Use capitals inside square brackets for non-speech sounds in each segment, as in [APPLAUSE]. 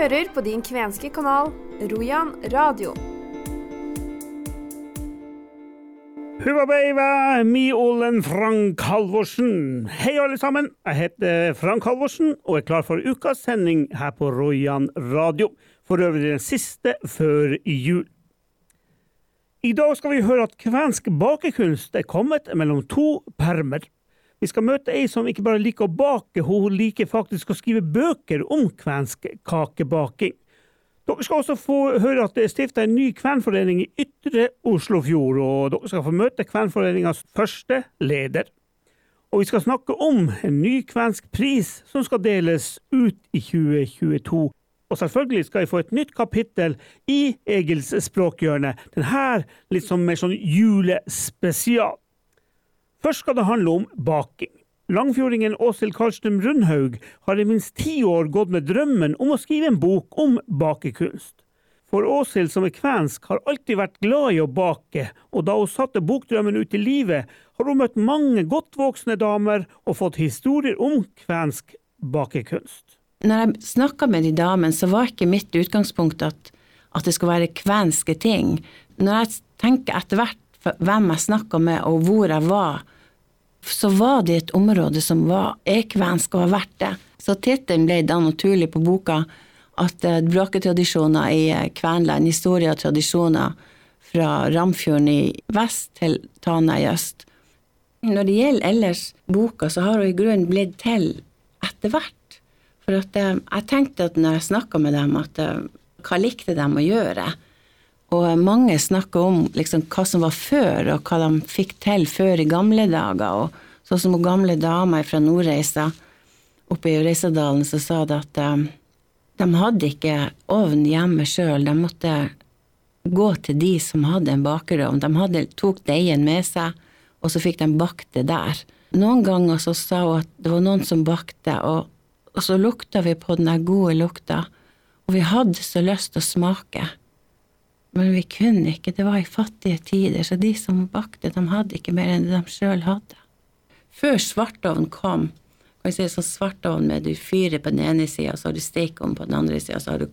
hører på din kvenske kanal Rojan radio. Huvabeiva, mi Olen Frank Halvorsen. Hei, alle sammen. Jeg heter Frank Halvorsen og er klar for ukas sending her på Rojan radio. For øvrig den siste før jul. I dag skal vi høre at kvensk bakekunst er kommet mellom to permer. Vi skal møte ei som ikke bare liker å bake, hun liker faktisk å skrive bøker om kvensk kakebaking. Dere skal også få høre at det er stifta en ny kvenforening i Ytre Oslofjord, og dere skal få møte kvenforeningas første leder. Og vi skal snakke om en ny kvensk pris som skal deles ut i 2022. Og selvfølgelig skal jeg få et nytt kapittel i Egils språkhjørne, denne litt som mer sånn julespesial. Først skal det handle om baking. Langfjordingen Åshild Karlstrøm Rundhaug har i minst ti år gått med drømmen om å skrive en bok om bakekunst. For Åshild, som er kvensk, har alltid vært glad i å bake, og da hun satte bokdrømmen ut i livet, har hun møtt mange godt voksne damer og fått historier om kvensk bakekunst. Når jeg snakka med de damene, så var ikke mitt utgangspunkt at, at det skulle være kvenske ting. Når jeg tenker etter hvert hvem jeg snakka med og hvor jeg var, så var det et område som var ekvensk og har vært det. Så tittelen ble da naturlig på boka at uh, bråketradisjoner i uh, Kvenland, historie og tradisjoner fra Ramfjorden i vest til Tana i øst. Når det gjelder ellers boka, så har hun i grunnen blitt til etter hvert. For at uh, jeg tenkte at når jeg snakka med dem, at hva likte de å gjøre? Og mange snakker om liksom, hva som var før, og hva de fikk til før i gamle dager. Og sånn som hun gamle dama fra Nordreisa oppe i Reisadalen, så sa det at um, de hadde ikke ovn hjemme sjøl. De måtte gå til de som hadde en bakerovn. De hadde, tok deigen med seg, og så fikk de bakt det der. Noen ganger så sa hun at det var noen som bakte, og, og så lukta vi på den gode lukta, og vi hadde så lyst til å smake. Men vi kunne ikke, det var i fattige tider, så de som bakte, de hadde ikke mer enn det de sjøl hadde. Før svartovn kom, kan vi si sånn svartovn med du fyrer på den ene sida, så har du stekeovn på den andre sida, så har du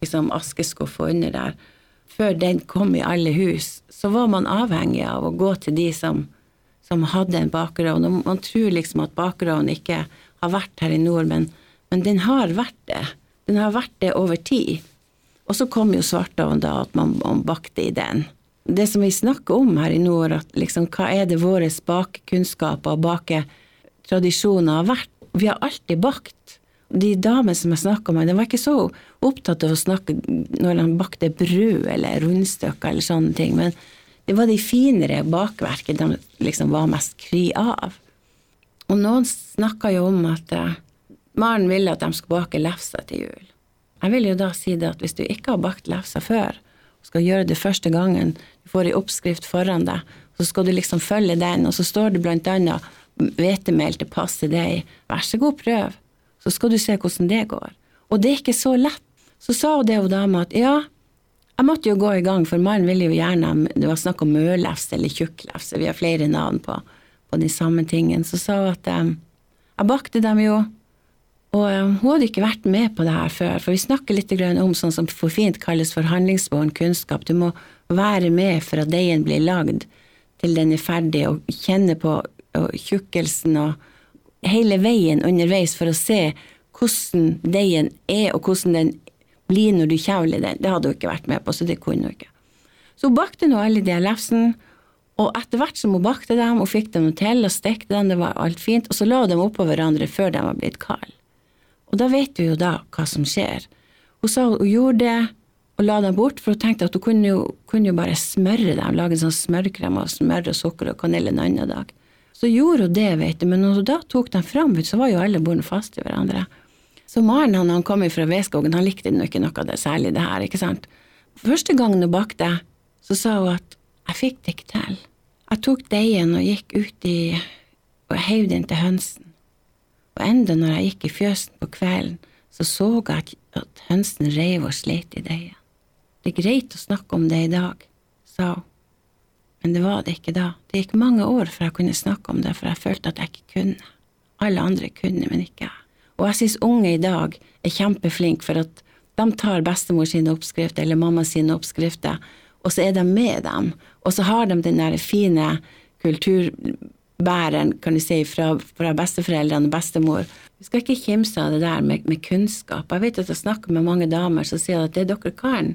liksom askeskuff under der. Før den kom i alle hus, så var man avhengig av å gå til de som, som hadde en bakerovn. Og man tror liksom at bakerovn ikke har vært her i nord, men, men den har vært det. Den har vært det over tid. Og så kom jo svartovn, da, at man, man, bakte i den. Det som vi snakker om her i nord, at liksom, hva er det våre bakekunnskaper og baketradisjoner har vært? Vi har alltid bakt. De damene som jeg snakka med, de var ikke så opptatt av å snakke når de bakte brød eller rundstykker eller sånne ting, men det var de finere bakverkene de liksom var mest kry av. Og noen snakka jo om at uh, Maren ville at de skulle bake lefser til jul. Jeg vil jo da si det at hvis du ikke har bakt lefser før, og skal gjøre det første gangen, du får ei oppskrift foran deg, så skal du liksom følge den, og så står det blant annet hvetemel til passe deg, vær så god, prøv, så skal du se hvordan det går. Og det er ikke så lett. Så sa hun det hun dama at ja, jeg måtte jo gå i gang, for mannen ville jo gjerne Det var snakk om mørlefse eller tjukklefse, vi har flere navn på, på de samme tingene. Så sa hun at um, jeg bakte dem jo og eh, hun hadde ikke vært med på det her før, for vi snakker litt om sånn som for fint kalles forhandlingsbåren kunnskap. Du må være med for at deigen blir lagd til den er ferdig, og kjenne på tjukkelsen og hele veien underveis for å se hvordan deigen er, og hvordan den blir når du kjevler den. Det hadde hun ikke vært med på, så det kunne hun ikke. Så hun bakte nå alle de lefsene, og etter hvert som hun bakte dem og fikk dem til og stekte dem, det var alt fint, og så la hun dem oppå hverandre før de var blitt kalde. Og da vet du jo da hva som skjer. Hun sa hun gjorde det og la dem bort, for hun tenkte at hun kunne jo, kunne jo bare smøre dem, lage en sånn smørkrem av smør og sukker og kanel en annen dag. Så gjorde hun det, vet du, men når hun da tok dem fram, så var jo alle bordene fast i hverandre. Så Maren han, han kom fra Veskogen, han likte nå ikke noe av det, særlig det her, ikke sant. Første gangen hun bakte, så sa hun at jeg fikk det ikke til. Jeg tok deigen og gikk ut i og heiv den til hønsen. Og enda når jeg gikk i fjøsen på kvelden, så så jeg at hønsen reiv og sleit i deigen. Det er greit å snakke om det i dag, sa hun, men det var det ikke da. Det gikk mange år før jeg kunne snakke om det, for jeg følte at jeg ikke kunne. Alle andre kunne, men ikke jeg. Og jeg synes unge i dag er kjempeflinke, for at De tar bestemor sine oppskrifter eller mamma sine oppskrifter, og så er de med dem. Og så har de den der fine kulturbæreren, kan du si, fra, fra besteforeldrene og bestemor. Vi skal ikke kimse av det der med, med kunnskap. Jeg vet at jeg snakker med mange damer som sier at det dere kan,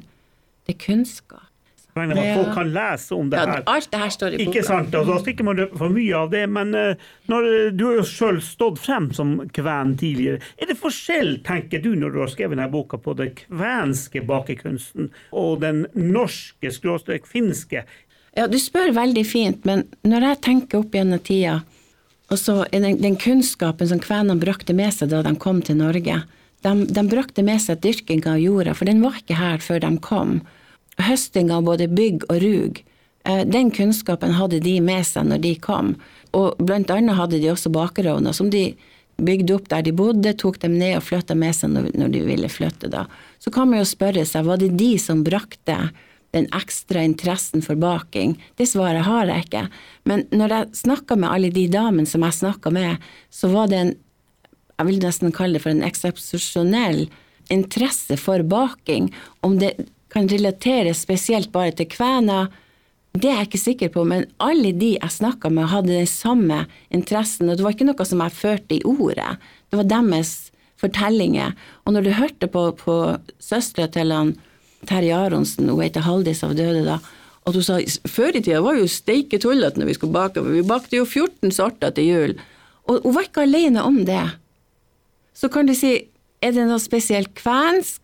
det er kunnskap. Med at folk kan lese om det Ja, her. alt det her står i boka. Ikke sant, og Da stikker man for mye av det, men eh, når du har jo sjøl stått frem som kven tidligere. Er det forskjell, tenker du, når du har skrevet denne boka, på den kvenske bakekunsten og den norske, skråstrek finske? Ja, du spør veldig fint, men når jeg tenker opp gjennom tida, og så den, den kunnskapen som kvenene brakte med seg da de kom til Norge, de, de brakte med seg dyrkinga av jorda, for den var ikke her før de kom. Høstinga av både bygg og rug, eh, den kunnskapen hadde de med seg når de kom. Og blant annet hadde de også bakerovner som de bygde opp der de bodde, tok dem ned og flytta med seg når, når de ville flytte. da. Så kan man jo spørre seg, var det de som brakte den ekstra interessen for baking? Det svaret har jeg ikke. Men når jeg snakka med alle de damene som jeg snakka med, så var det en jeg vil nesten kalle det for en eksepsjonell interesse for baking. Om det kan relateres spesielt bare til kvener, det er jeg ikke sikker på, men alle de jeg snakka med, hadde den samme interessen, og det var ikke noe som jeg førte i ordet. Det var deres fortellinger. Og når du hørte på, på søstera til han Terje Aronsen, hun heter Haldis av døde da, at hun sa før i tida var jo steike tullete når vi skulle bake, for vi bakte jo 14 sorter til jul. Og hun var ikke alene om det. Så kan du si, er det noe spesielt kvensk?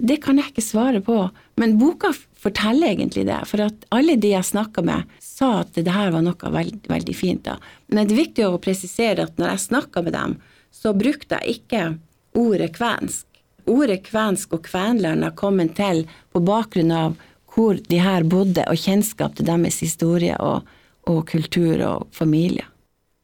Det kan jeg ikke svare på, men boka forteller egentlig det. For at alle de jeg snakka med, sa at det her var noe veldig, veldig fint. da. Men det er viktig å presisere at når jeg snakka med dem, så brukte jeg ikke ordet kvensk. Ordet kvensk og kvenland har kommet til på bakgrunn av hvor de her bodde, og kjennskap til deres historie og, og kultur og familie.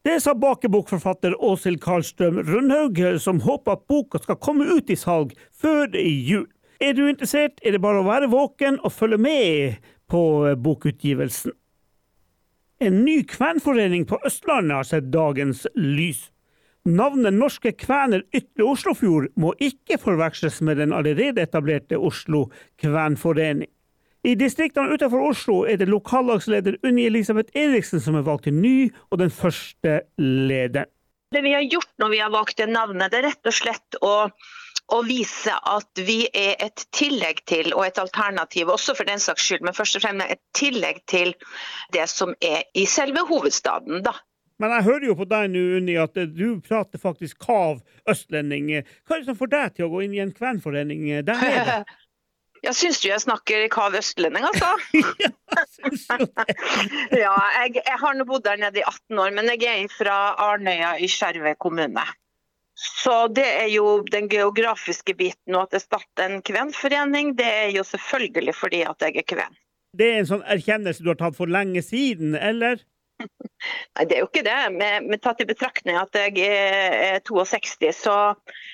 Det sa bakebokforfatter Åshild Karlstrøm Rundhaug, som håper at boka skal komme ut i salg før jul. Er du interessert, er det bare å være våken og følge med på bokutgivelsen. En ny kvenforening på Østlandet har sett dagens lys. Navnet Norske Kvener Ytre Oslofjord må ikke forveksles med den allerede etablerte Oslo Kvenforening. I distriktene utenfor Oslo er det lokallagsleder Unni Elisabeth Eriksen som er valgt til ny og den første lederen. Det vi har gjort når vi har valgt det navnet, det er rett og slett å, og vise at vi er et tillegg til, og et alternativ også for den saks skyld, men først og fremst et tillegg til det som er i selve hovedstaden. da. Men jeg hører jo på deg nå, Unni, at du prater faktisk kav østlending. Hva er det som får deg til å gå inn i en kvenforening der nede? [LAUGHS] Jeg syns du jeg snakker kav østlending, altså. [LAUGHS] ja, jeg [LAUGHS] jeg, jeg har nå bodd der nede i 18 år, men jeg er fra Arnøya i Skjervøy kommune. Så det er jo den geografiske biten. Og at det starter en kvenforening, det er jo selvfølgelig fordi at jeg er kven. Det er en sånn erkjennelse du har tatt for lenge siden, eller? Nei, det er jo ikke det. Men, men tatt i betraktning at jeg er, er 62, så,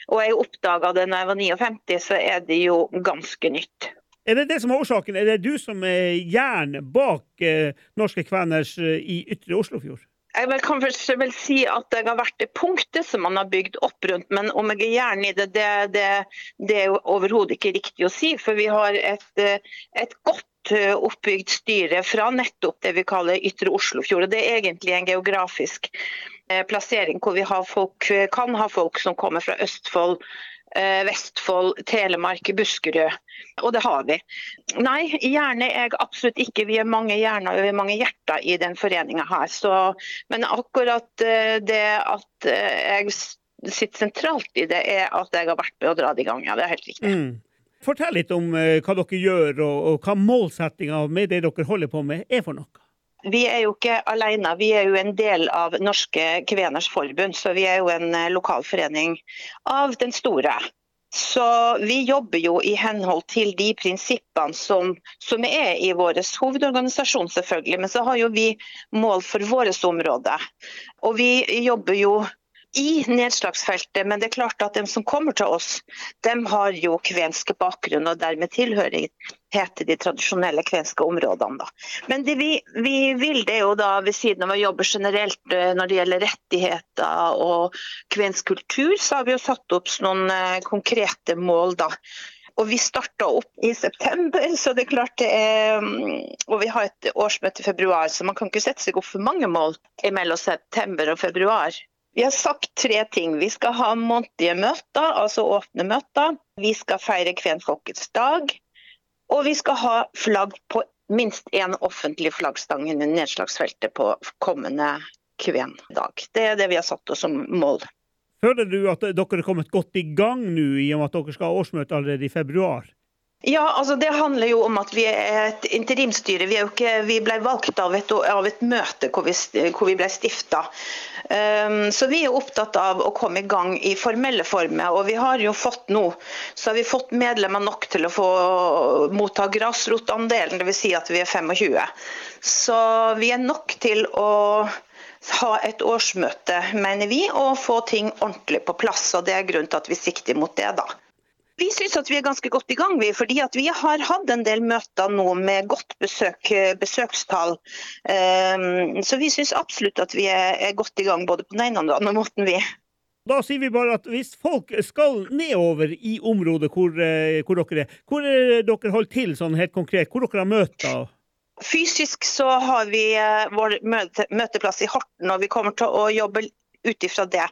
og jeg oppdaga det når jeg var 59, så er det jo ganske nytt. Er det det som er årsaken? Er det du som er jern bak eh, Norske Kveners eh, i Ytre Oslofjord? Jeg vil kanskje vel si at jeg har vært det punktet som man har bygd opp rundt, men om jeg er jern i det, det, det, det er jo overhodet ikke riktig å si. For vi har et, eh, et godt oppbygd styre fra nettopp det vi kaller Ytre Oslofjord. Det er egentlig en geografisk eh, plassering hvor vi folk, kan ha folk som kommer fra Østfold, eh, Vestfold, Telemark, Buskerud. Og det har vi. Nei, gjerne er jeg absolutt ikke. Vi er mange hjerner og mange hjerter i den foreninga her. Så, men akkurat eh, det at eh, jeg sitter sentralt i det, er at jeg har vært med å dra det i gang. Ja, det er helt riktig. Mm. Fortell litt om eh, hva dere gjør, og, hva målsettinga med det dere holder på med, er for noe. Vi er jo ikke alene, vi er jo en del av Norske Kveners Forbund. Så vi er jo en eh, lokalforening av den store. Så vi jobber jo i henhold til de prinsippene som, som er i vår hovedorganisasjon, selvfølgelig. Men så har jo vi mål for vårt område. Og vi jobber jo i nedslagsfeltet, men det er klart at de som kommer til oss, de har jo kvenske bakgrunn og dermed tilhørighet til de tradisjonelle kvenske områdene. Da. Men det vi, vi vil det jo da, ved siden av å jobbe generelt eh, når det gjelder rettigheter og kvensk kultur, så har vi jo satt opp noen eh, konkrete mål. da. Og vi starta opp i september, så det er klart det er mm, Og vi har et årsmøte i februar, så man kan ikke sette seg opp for mange mål mellom september og februar. Vi har sagt tre ting. Vi skal ha månedlige møter, altså åpne møter. Vi skal feire kvenfolkets dag. Og vi skal ha flagg på minst én offentlig flaggstang under nedslagsfeltet på kommende kvendag. Det er det vi har satt oss som mål. Føler du at dere er kommet godt i gang nå, i og med at dere skal ha årsmøte allerede i februar? Ja, altså Det handler jo om at vi er et interimstyre. Vi, ikke, vi ble valgt av et, av et møte hvor vi, hvor vi ble stifta. Um, så vi er opptatt av å komme i gang i formelle former. Og vi har jo fått nå så har vi fått medlemmer nok til å få motta grasrotandelen, dvs. Si at vi er 25. Så vi er nok til å ha et årsmøte, mener vi, og få ting ordentlig på plass. og Det er grunnen til at vi sikter mot det. da. Vi syns at vi er ganske godt i gang, vi, fordi vi har hatt en del møter nå med godt besøk, besøkstall. Um, så vi syns absolutt at vi er, er, godt i gang både på den ene og den andre måten. vi. Da sier vi bare at hvis folk skal nedover i området hvor, eh, hvor dere er, hvor er dere holder til sånn helt konkret? Hvor dere har møter? Fysisk så har vi eh, vår møteplass i Horten, og vi kommer til å jobbe ut ifra det.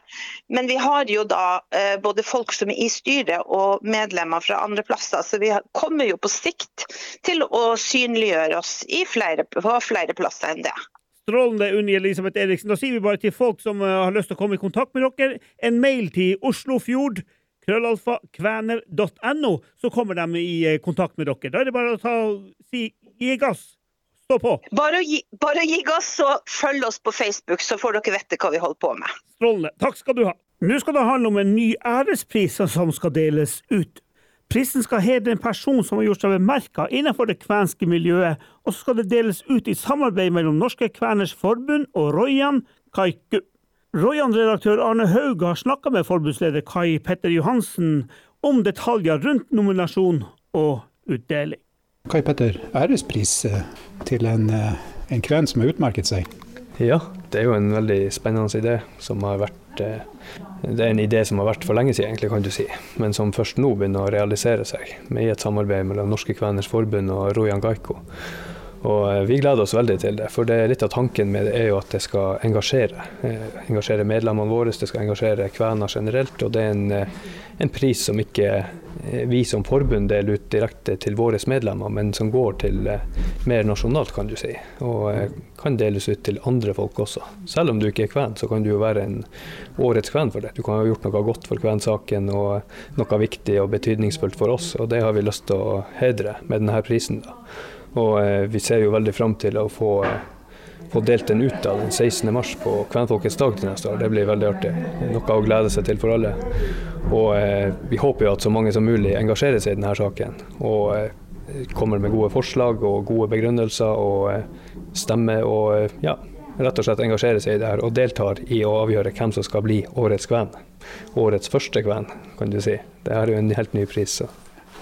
Men vi har jo da eh, både folk som er i styret og medlemmer fra andre plasser, så vi kommer jo på sikt til å synliggjøre oss flere, på flere plasser enn det. Strålende, Unni Elisabeth Eriksen. Da sier vi bare til folk som eh, har lyst til å komme i kontakt med dere, en mail til Oslofjord krøllalfa kvener.no, så kommer de i kontakt med dere. Da er det bare å ta, si gi gass. Stå på. Bare gi, bare gi gass og følg oss på Facebook, så får dere vite hva vi holder på med. Strålende. Takk skal du ha. Nå skal det handle om en ny ærespris som skal deles ut. Prisen skal hedre en person som har gjort seg bemerka innenfor det kvenske miljøet, og så skal det deles ut i samarbeid mellom Norske Kveners Forbund og Royan Kaiku. Royan-redaktør Arne Haug har snakka med forbundsleder Kai Petter Johansen om detaljer rundt nominasjon og utdeling. Kai Petter, ærespris eh, til en, eh, en kven som har utmerket seg? Ja, det er jo en veldig spennende idé som har vært eh, Det er en idé som har vært for lenge siden, egentlig, kan du si, men som først nå begynner å realisere seg, med et samarbeid mellom Norske Kveners Forbund og Rojan Gaiko. Og vi gleder oss veldig til det, for det er litt av tanken med det er jo at det skal engasjere. engasjere medlemmene våre, det skal engasjere kvener generelt. Og det er en, en pris som ikke Eh, vi som forbund deler ut direkte til våre medlemmer, men som går til eh, mer nasjonalt, kan du si. Og eh, kan deles ut til andre folk også. Selv om du ikke er kven, så kan du jo være en årets kven for det. Du kan ha gjort noe godt for kvensaken og noe viktig og betydningsfullt for oss, og det har vi lyst til å hedre med denne prisen. Da. Og vi ser jo veldig fram til å få få delt den ut da, den 16. mars på Kvenfolkets dag til neste år. Det blir veldig artig. Noe å glede seg til for alle. Og eh, vi håper jo at så mange som mulig engasjerer seg i denne saken. Og eh, kommer med gode forslag og gode begrunnelser og eh, stemmer og eh, ja, rett og slett engasjerer seg i det her. Og deltar i å avgjøre hvem som skal bli årets kven. Årets første kven, kan du si. Det er jo en helt ny pris. Så.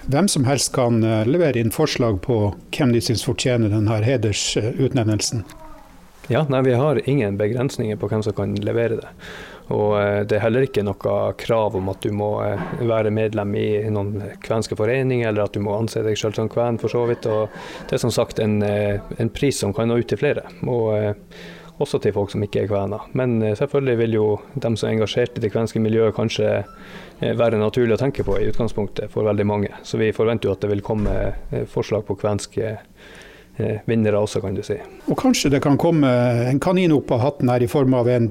Hvem som helst kan eh, levere inn forslag på hvem de syns fortjener denne hedersutnevnelsen? Ja, nei, Vi har ingen begrensninger på hvem som kan levere det. Og eh, Det er heller ikke noe krav om at du må eh, være medlem i noen kvenske foreninger, eller at du må anse deg selv som kven, for så vidt. Og det er som sagt en, eh, en pris som kan nå ut til flere, og også til folk som ikke er kvener. Men selvfølgelig vil jo de som er engasjert i det kvenske miljøet, kanskje være naturlig å tenke på i utgangspunktet for veldig mange. Så vi forventer jo at det vil komme forslag på kvenske Eh, vinnere også, kan du si. Og kanskje det kan komme en kanin opp av hatten her i form av en,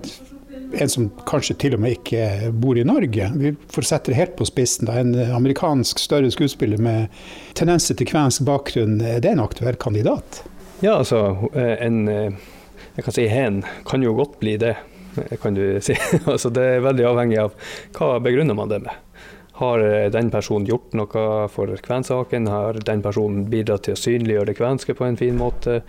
en som kanskje til og med ikke bor i Norge. Vi får sette det helt på spissen. Da. En amerikansk større skuespiller med tendenser til kvensk bakgrunn, er det en aktuell kandidat? Ja, altså eh, en eh, jeg kan si hen kan jo godt bli det, kan du si. [LAUGHS] altså, det er veldig avhengig av hva begrunner man det med. Har eh, den personen gjort noe for kvensaken? Har den personen bidratt til å synliggjøre det kvenske på en fin måte?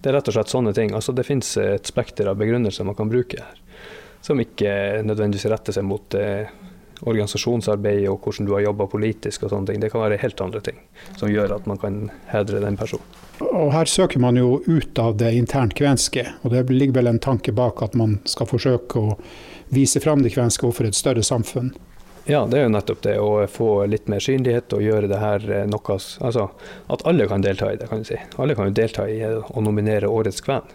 Det er rett og slett sånne ting. Altså, det finnes et spekter av begrunnelser man kan bruke her, som ikke nødvendigvis retter seg mot eh, organisasjonsarbeid og hvordan du har jobba politisk og sånne ting. Det kan være helt andre ting som gjør at man kan hedre den personen. Og Her søker man jo ut av det internt kvenske, og det ligger vel en tanke bak at man skal forsøke å vise fram det kvenske overfor et større samfunn. Ja, det er jo nettopp det. Å få litt mer synlighet og gjøre det her eh, noe Altså at alle kan delta i det, kan du si. Alle kan jo delta i å nominere årets kven.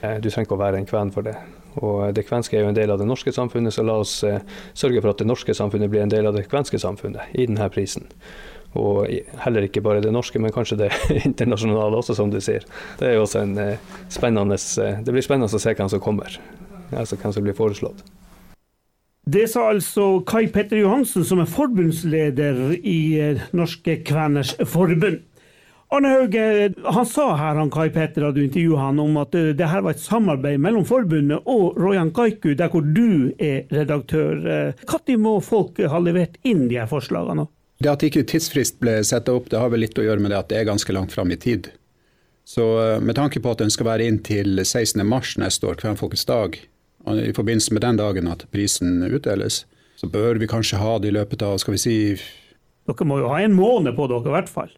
Eh, du trenger ikke å være en kven for det. Og det kvenske er jo en del av det norske samfunnet, så la oss eh, sørge for at det norske samfunnet blir en del av det kvenske samfunnet i denne prisen. Og heller ikke bare det norske, men kanskje det [LAUGHS] internasjonale også, som du sier. Det en spennende Det blir spennende å se hvem som kommer. Altså hvem som blir foreslått. Det sa altså Kai Petter Johansen, som er forbundsleder i eh, Norske Kveners Forbund. Arne Hauge, han sa her, han Kai Petter, da du intervjuet han, om at eh, det her var et samarbeid mellom forbundet og Royan Kaiku, der hvor du er redaktør. Når eh, må folk ha levert inn de her forslagene? Det at ikke tidsfrist ble satt opp, det har vel litt å gjøre med det at det er ganske langt fram i tid. Så med tanke på at den skal være inn til 16.3 neste år, Kvenfolkets dag, i forbindelse med den dagen at prisen utdeles, så bør vi kanskje ha det i løpet av skal vi si Dere må jo ha en måned på dere, i hvert fall.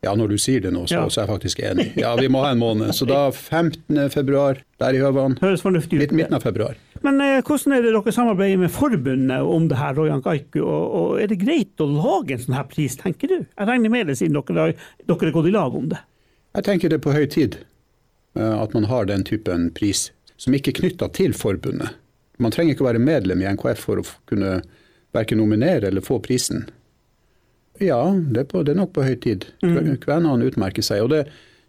Ja, når du sier det nå, så, ja. så er jeg faktisk enig. Ja, vi må ha en måned. Så da [LAUGHS] 15. februar, der i Høvan. Høres fornuftig ut. Litt midten av februar. Men eh, hvordan er det dere samarbeider med forbundet om det her, Rojan Kaiku? Og, og, er det greit å lage en sånn her pris, tenker du? Jeg regner med det siden dere, dere er gått i lag om det. Jeg tenker det er på høy tid uh, at man har den typen pris som ikke er knytta til forbundet. Man trenger ikke å være medlem i NKF for å kunne verken nominere eller få prisen. Ja, det er, på, det er nok på høy tid. Mm. Utmerker seg. og det,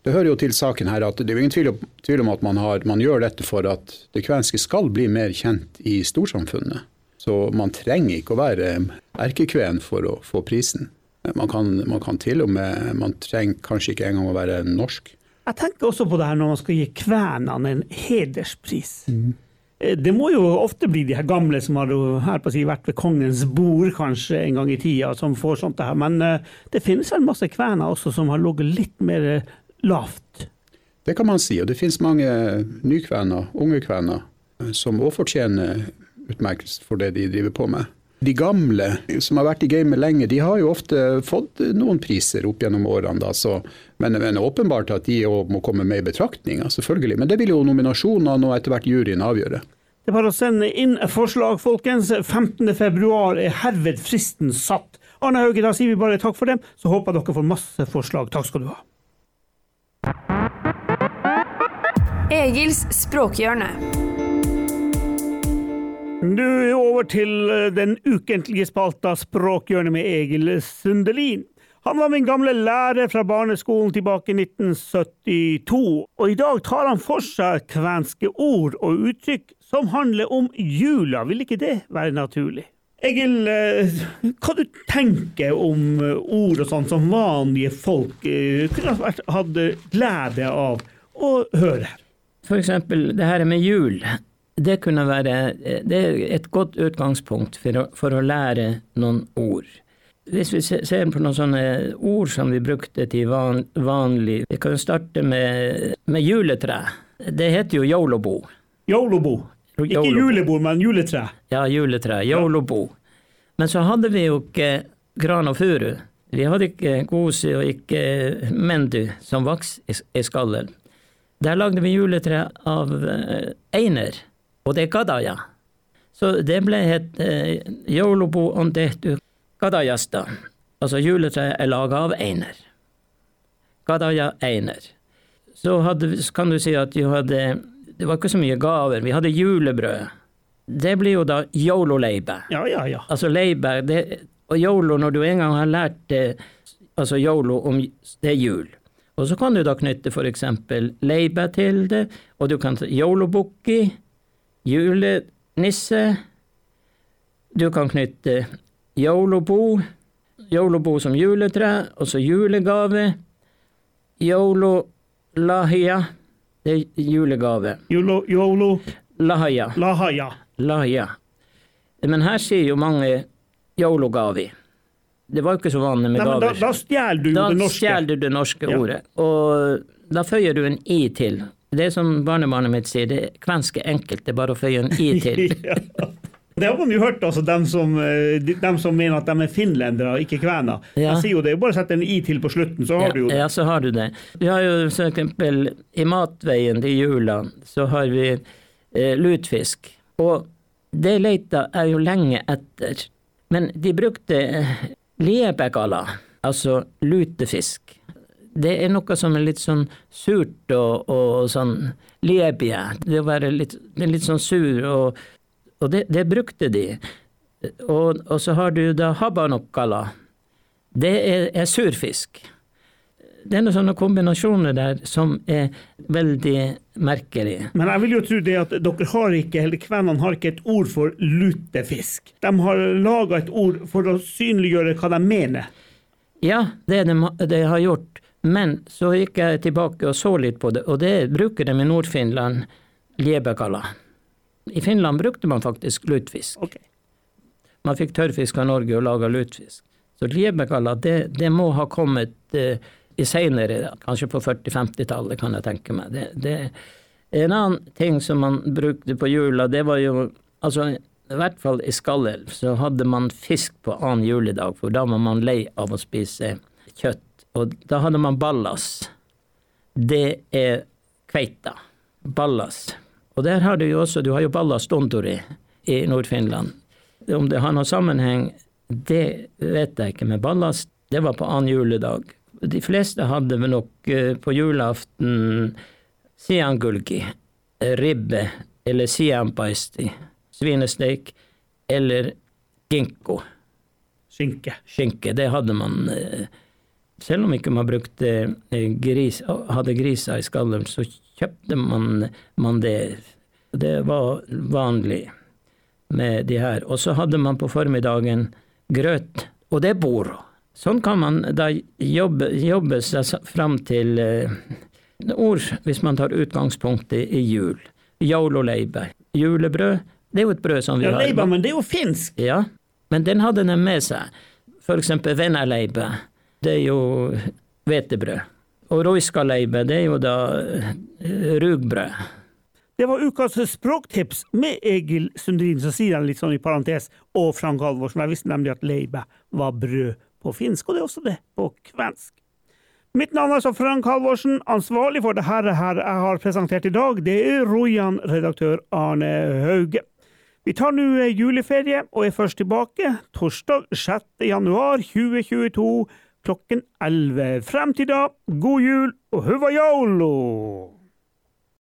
det, hører jo til saken her at det er ingen tvil, tvil om at man, har, man, gjør dette for at det kvenske skal bli mer kjent i storsamfunnet. Så man trenger ikke å være erkekven for å få prisen. Man kan, man kan til og med Man trenger kanskje ikke engang å være norsk. Jeg tenker også på det her når man skal gi kvenene en hederspris. Mm. Det må jo ofte bli de her gamle som har si, vært ved kongens bord kanskje en gang i tida, som får sånt her. Men eh, det finnes vel masse kvener også som har ligget litt mer eh, lavt? Det kan man si, og det finnes mange nykvener, unge kvener, som òg fortjener utmerkelse for det de driver på med. De gamle som har vært i gamet lenge, de har jo ofte fått noen priser opp gjennom årene. Da, så, men, men åpenbart at de òg må komme med i betraktninga, selvfølgelig. Men det vil jo nominasjonene og etter hvert juryen avgjøre. Det er bare å sende inn forslag, folkens. 15.2 er herved fristen satt. Arne Hauge, da sier vi bare takk for dem, så håper dere får masse forslag. Takk skal du ha. Egils språkhjørne. Du, over til eh, den ukentlige spalta Språkhjørnet med Egil Sundelin. Han var min gamle lærer fra barneskolen tilbake i 1972, og i dag tar han for seg kvenske ord og uttrykk som handler om jula. Vil ikke det være naturlig? Egil, eh, hva du tenker om eh, ord og sånn som vanlige folk kunne hatt glede av å høre? For eksempel det her med jul det kunne være det er et godt utgangspunkt for å, for å lære noen ord. Hvis vi ser på noen sånne ord som vi brukte til van, vanlig Vi kan starte med, med juletre. Det heter jo yolobo. Yolobo. Ikke julebord, men juletre. Ja, juletre. Yolobo. Men så hadde vi jo ikke gran og furu. Vi hadde ikke gose og ikke mendu som vaks i skallen. Der lagde vi juletre av eh, einer og det er Gadaya. Så det ble het eh, Yolobo ondetu gadayasta. Altså juletre er laga av einer. Gadaya einer. Så hadde, kan du si at du hadde Det var ikke så mye gaver. Vi hadde julebrød. Det blir jo da yolo-leibe. Ja, ja, ja. Altså leibe det, Og yolo, når du en gang har lært det, altså yolo om det er jul. Og så kan du da knytte f.eks. leibe til det, og du kan ta yolobukki julenisse. Du kan knytte yolobo, yolobo som juletre, og så julegave. Yolo-lahia, det er julegave. Yolo, yolo. Lahaya. Lahaya. Lahaya. Men her sier jo mange yolo-gavi. Det var jo ikke så vanlig med gaver. Da, da stjeler du da det norske. Da stjeler du det norske ja. ordet. Og da føyer du en i til. Det som barnebarnet mitt sier, det er kvenske enkelt, det er bare å føye en i [LAUGHS] til. Det har man jo hørt, altså, dem som, de dem som mener at de er finlendere, ikke kvener. Ja. Jeg sier jo det, bare sett en i til på slutten, så har ja, du jo det. Ja, så har du det. Vi har jo eksempel i matveien til jula, så har vi eh, lutfisk. Og det leita jeg jo lenge etter. Men de brukte eh, altså lutefisk. Det er noe som er litt sånn surt og, og sånn liebie. Det, å være litt, litt sånn sur, og, og det, det, brukte de. Og, og, så har du da habanokkala. Det er, er surfisk det er noen sånne kombinasjoner der som er veldig merkelige. Men jeg vil jo tro det at dere har ikke, eller kvenene har ikke et ord for lutefisk. De har laga et ord for å synliggjøre hva de mener. Ja, det de, de har gjort. Men så gikk jeg tilbake og så litt på det, og det bruker de i Nord-Finland, liebekala. I Finland brukte man faktisk lutfisk. Okay. Man fikk tørrfisk av Norge og laga lutfisk. Så liebegalla, det, det må ha kommet eh, i seinere, kanskje på 40-50-tallet, kan jeg tenke meg. Det, det, en annen ting som man brukte på jula, det var jo altså i hvert fall i Skallelv så hadde man fisk på annen juledag, for da var man lei av å spise kjøtt. Og da hadde man ballas. Det er kveita. Ballas. Og der har du jo også, du har jo ballas dondori i Nord-Finland. Om det har noen sammenheng, det vet jeg ikke, men ballas, det var på annen juledag. De fleste hadde vel nok eh, på julaften siangulgi, ribbe eller siampaisti, svinesteik eller ginkgo. Skinke. Skinke, det hadde man. Eh, selv om ikke man brukte eh, gris, hadde griser i skallen, så kjøpte man, man det. Det var vanlig med de her. Og så hadde man på formiddagen grøt, og det er boro. Sånn kan man da jobbe, jobbe seg fram til eh, ord, hvis man tar utgangspunktet i, jul. Jauloleibe. Julebrød, det er jo et brød som vi ja, har. Leiba, men det er jo finsk! Ja, men den hadde den med seg. For eksempel venaleibe. det er jo hvetebrød. Og roiskaleibe, det er jo da eh, rugbrød. Det var ukas språktips med Egil Sundrin, så sier han litt sånn i parentes, og Frank Halvorsen. Jeg visste nemlig at leibe var brød på finsk, og det er også det på kvensk. Mitt navn er altså Frank Halvorsen. Ansvarlig for det her, her jeg har presentert i dag, det er Rojan-redaktør Arne Hauge. Vi tar nå juleferie og er først tilbake torsdag 6. januar 2022 klokken 11. Frem til da, god jul og huva yolo!